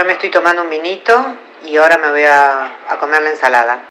Yo me estoy tomando un vinito y ahora me voy a, a comer la ensalada.